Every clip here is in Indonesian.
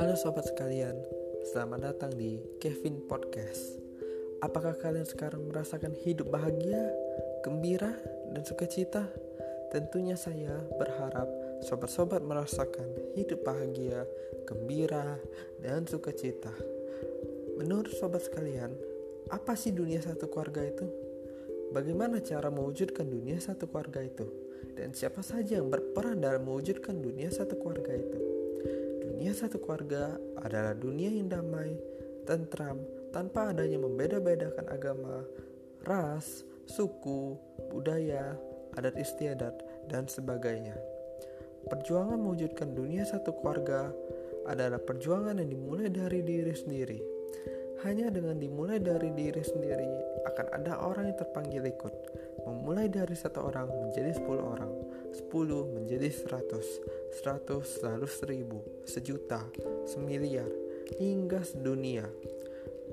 Halo sobat sekalian, selamat datang di Kevin Podcast. Apakah kalian sekarang merasakan hidup bahagia, gembira, dan sukacita? Tentunya saya berharap sobat-sobat merasakan hidup bahagia, gembira, dan sukacita. Menurut sobat sekalian, apa sih dunia satu keluarga itu? Bagaimana cara mewujudkan dunia satu keluarga itu? Dan siapa saja yang berperan dalam mewujudkan dunia satu keluarga itu? Dunia satu keluarga adalah dunia yang damai, tentram, tanpa adanya membeda-bedakan agama, ras, suku, budaya, adat istiadat, dan sebagainya. Perjuangan mewujudkan dunia satu keluarga adalah perjuangan yang dimulai dari diri sendiri. Hanya dengan dimulai dari diri sendiri akan ada orang yang terpanggil ikut. Memulai dari satu orang menjadi sepuluh orang, sepuluh menjadi seratus, seratus lalu seribu, sejuta, semiliar, hingga sedunia.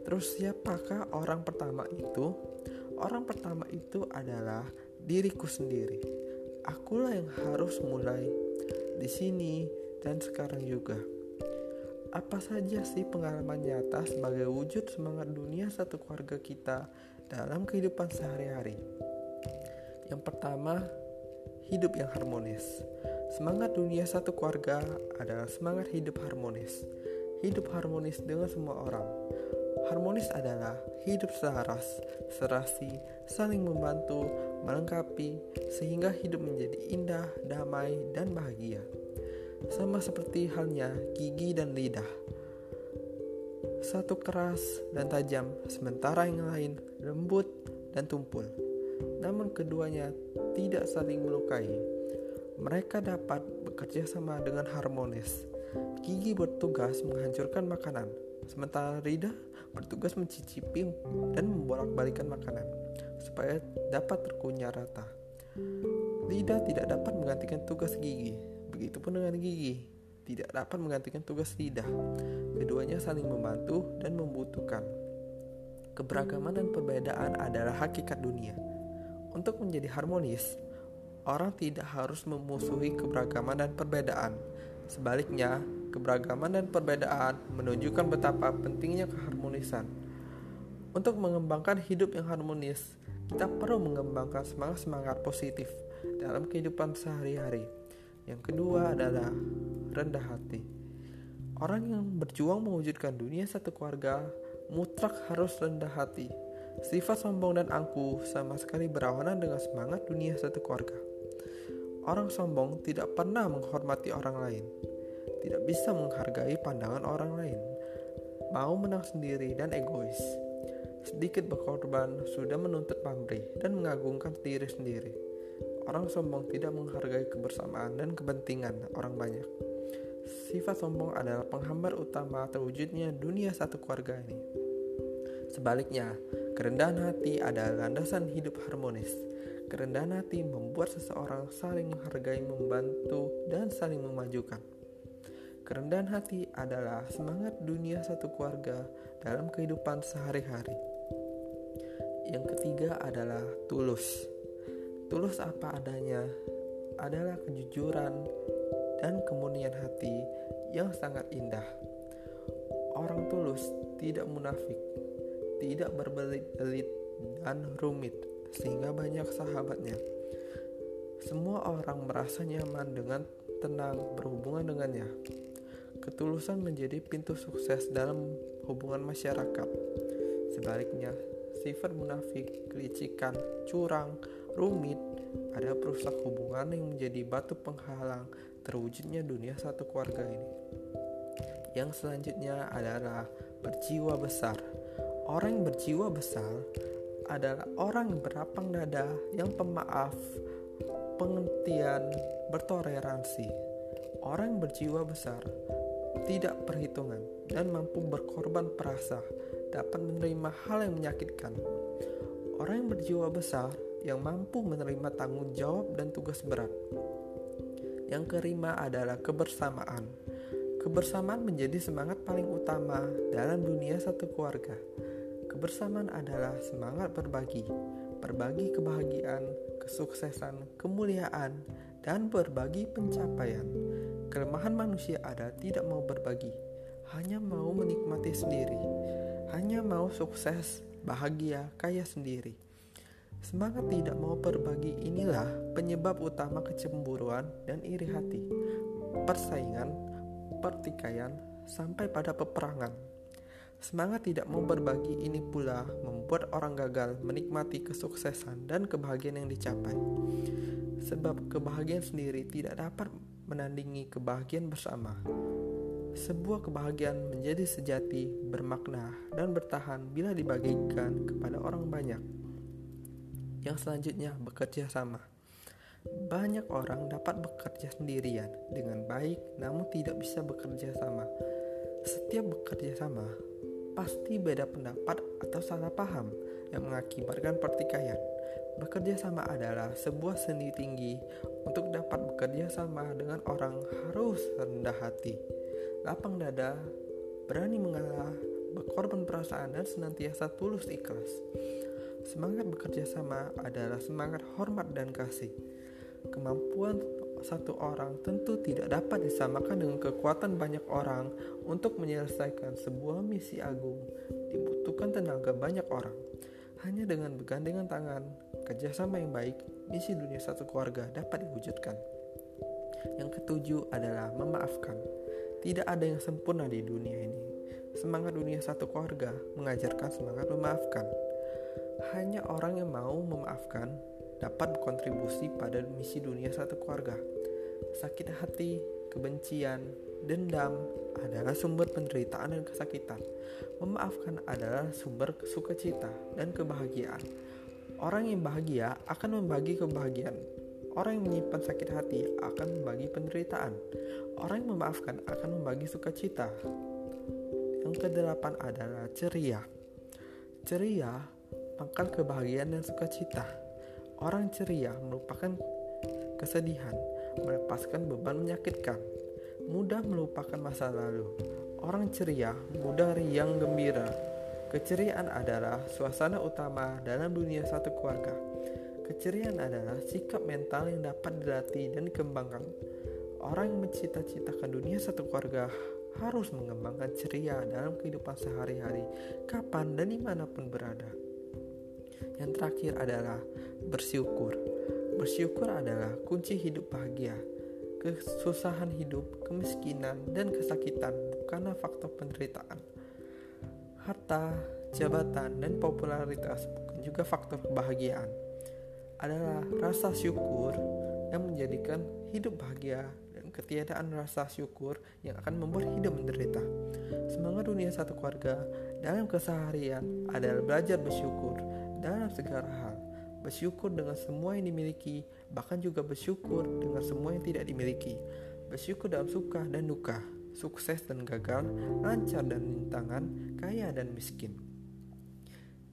Terus siapakah orang pertama itu? Orang pertama itu adalah diriku sendiri. Akulah yang harus mulai di sini dan sekarang juga. Apa saja sih pengalaman nyata sebagai wujud semangat dunia satu keluarga kita dalam kehidupan sehari-hari? Yang pertama, hidup yang harmonis. Semangat dunia satu keluarga adalah semangat hidup harmonis. Hidup harmonis dengan semua orang. Harmonis adalah hidup selaras, serasi, saling membantu, melengkapi, sehingga hidup menjadi indah, damai, dan bahagia. Sama seperti halnya gigi dan lidah. Satu keras dan tajam, sementara yang lain lembut dan tumpul. Namun keduanya tidak saling melukai. Mereka dapat bekerja sama dengan harmonis. Gigi bertugas menghancurkan makanan, sementara lidah bertugas mencicipi dan membolak-balikan makanan supaya dapat terkunyah rata. Lidah tidak dapat menggantikan tugas gigi, begitupun dengan gigi tidak dapat menggantikan tugas lidah. Keduanya saling membantu dan membutuhkan. Keberagaman dan perbedaan adalah hakikat dunia. Untuk menjadi harmonis, orang tidak harus memusuhi keberagaman dan perbedaan. Sebaliknya, keberagaman dan perbedaan menunjukkan betapa pentingnya keharmonisan. Untuk mengembangkan hidup yang harmonis, kita perlu mengembangkan semangat-semangat positif dalam kehidupan sehari-hari. Yang kedua adalah rendah hati. Orang yang berjuang mewujudkan dunia satu keluarga mutlak harus rendah hati. Sifat sombong dan angkuh sama sekali berlawanan dengan semangat dunia satu keluarga. Orang sombong tidak pernah menghormati orang lain, tidak bisa menghargai pandangan orang lain, mau menang sendiri dan egois. Sedikit berkorban sudah menuntut pamrih dan mengagungkan diri sendiri. Orang sombong tidak menghargai kebersamaan dan kepentingan orang banyak. Sifat sombong adalah penghambat utama terwujudnya dunia satu keluarga ini. Sebaliknya, kerendahan hati adalah landasan hidup harmonis. Kerendahan hati membuat seseorang saling menghargai, membantu, dan saling memajukan. Kerendahan hati adalah semangat dunia satu keluarga dalam kehidupan sehari-hari. Yang ketiga adalah tulus. Tulus apa adanya adalah kejujuran, dan kemurnian hati yang sangat indah. Orang tulus tidak munafik, tidak berbelit-belit dan rumit, sehingga banyak sahabatnya. Semua orang merasa nyaman dengan tenang berhubungan dengannya. Ketulusan menjadi pintu sukses dalam hubungan masyarakat. Sebaliknya, sifat munafik, kelicikan, curang, rumit, ada perusak hubungan yang menjadi batu penghalang terwujudnya dunia satu keluarga ini. Yang selanjutnya adalah berjiwa besar. Orang yang berjiwa besar adalah orang yang berapang dada, yang pemaaf, pengertian, bertoleransi. Orang yang berjiwa besar tidak perhitungan dan mampu berkorban perasa, dapat menerima hal yang menyakitkan. Orang yang berjiwa besar yang mampu menerima tanggung jawab dan tugas berat yang kelima adalah kebersamaan. Kebersamaan menjadi semangat paling utama dalam dunia satu keluarga. Kebersamaan adalah semangat berbagi, berbagi kebahagiaan, kesuksesan, kemuliaan, dan berbagi pencapaian. Kelemahan manusia ada tidak mau berbagi, hanya mau menikmati sendiri, hanya mau sukses, bahagia, kaya sendiri. Semangat tidak mau berbagi inilah penyebab utama kecemburuan dan iri hati, persaingan, pertikaian, sampai pada peperangan. Semangat tidak mau berbagi ini pula membuat orang gagal menikmati kesuksesan dan kebahagiaan yang dicapai. Sebab kebahagiaan sendiri tidak dapat menandingi kebahagiaan bersama. Sebuah kebahagiaan menjadi sejati, bermakna, dan bertahan bila dibagikan kepada orang banyak. Yang selanjutnya, bekerja sama. Banyak orang dapat bekerja sendirian dengan baik, namun tidak bisa bekerja sama. Setiap bekerja sama pasti beda pendapat atau salah paham yang mengakibatkan pertikaian. Bekerja sama adalah sebuah seni tinggi. Untuk dapat bekerja sama dengan orang harus rendah hati, lapang dada, berani mengalah, berkorban perasaan dan senantiasa tulus ikhlas. Semangat bekerja sama adalah semangat hormat dan kasih. Kemampuan satu orang tentu tidak dapat disamakan dengan kekuatan banyak orang untuk menyelesaikan sebuah misi agung. Dibutuhkan tenaga banyak orang. Hanya dengan bergandengan tangan, kerjasama yang baik, misi dunia satu keluarga dapat diwujudkan. Yang ketujuh adalah memaafkan. Tidak ada yang sempurna di dunia ini. Semangat dunia satu keluarga mengajarkan semangat memaafkan. Hanya orang yang mau memaafkan dapat berkontribusi pada misi dunia satu keluarga. Sakit hati, kebencian, dendam adalah sumber penderitaan dan kesakitan. Memaafkan adalah sumber sukacita dan kebahagiaan. Orang yang bahagia akan membagi kebahagiaan. Orang yang menyimpan sakit hati akan membagi penderitaan. Orang yang memaafkan akan membagi sukacita. Yang kedelapan adalah ceria. Ceria pangkal kebahagiaan dan sukacita. Orang ceria merupakan kesedihan, melepaskan beban menyakitkan, mudah melupakan masa lalu. Orang ceria mudah riang gembira. Keceriaan adalah suasana utama dalam dunia satu keluarga. Keceriaan adalah sikap mental yang dapat dilatih dan dikembangkan. Orang yang mencita-citakan dunia satu keluarga harus mengembangkan ceria dalam kehidupan sehari-hari, kapan dan di mana pun berada. Yang terakhir adalah bersyukur. Bersyukur adalah kunci hidup bahagia. Kesusahan hidup, kemiskinan, dan kesakitan bukanlah faktor penderitaan. Harta, jabatan, dan popularitas bukan juga faktor kebahagiaan. Adalah rasa syukur yang menjadikan hidup bahagia dan ketiadaan rasa syukur yang akan membuat hidup menderita. Semangat dunia satu keluarga dalam keseharian adalah belajar bersyukur dalam segala hal. Bersyukur dengan semua yang dimiliki, bahkan juga bersyukur dengan semua yang tidak dimiliki. Bersyukur dalam suka dan duka, sukses dan gagal, lancar dan rintangan, kaya dan miskin.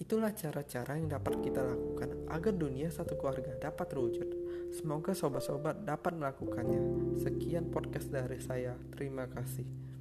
Itulah cara-cara yang dapat kita lakukan agar dunia satu keluarga dapat terwujud. Semoga sobat-sobat dapat melakukannya. Sekian podcast dari saya. Terima kasih.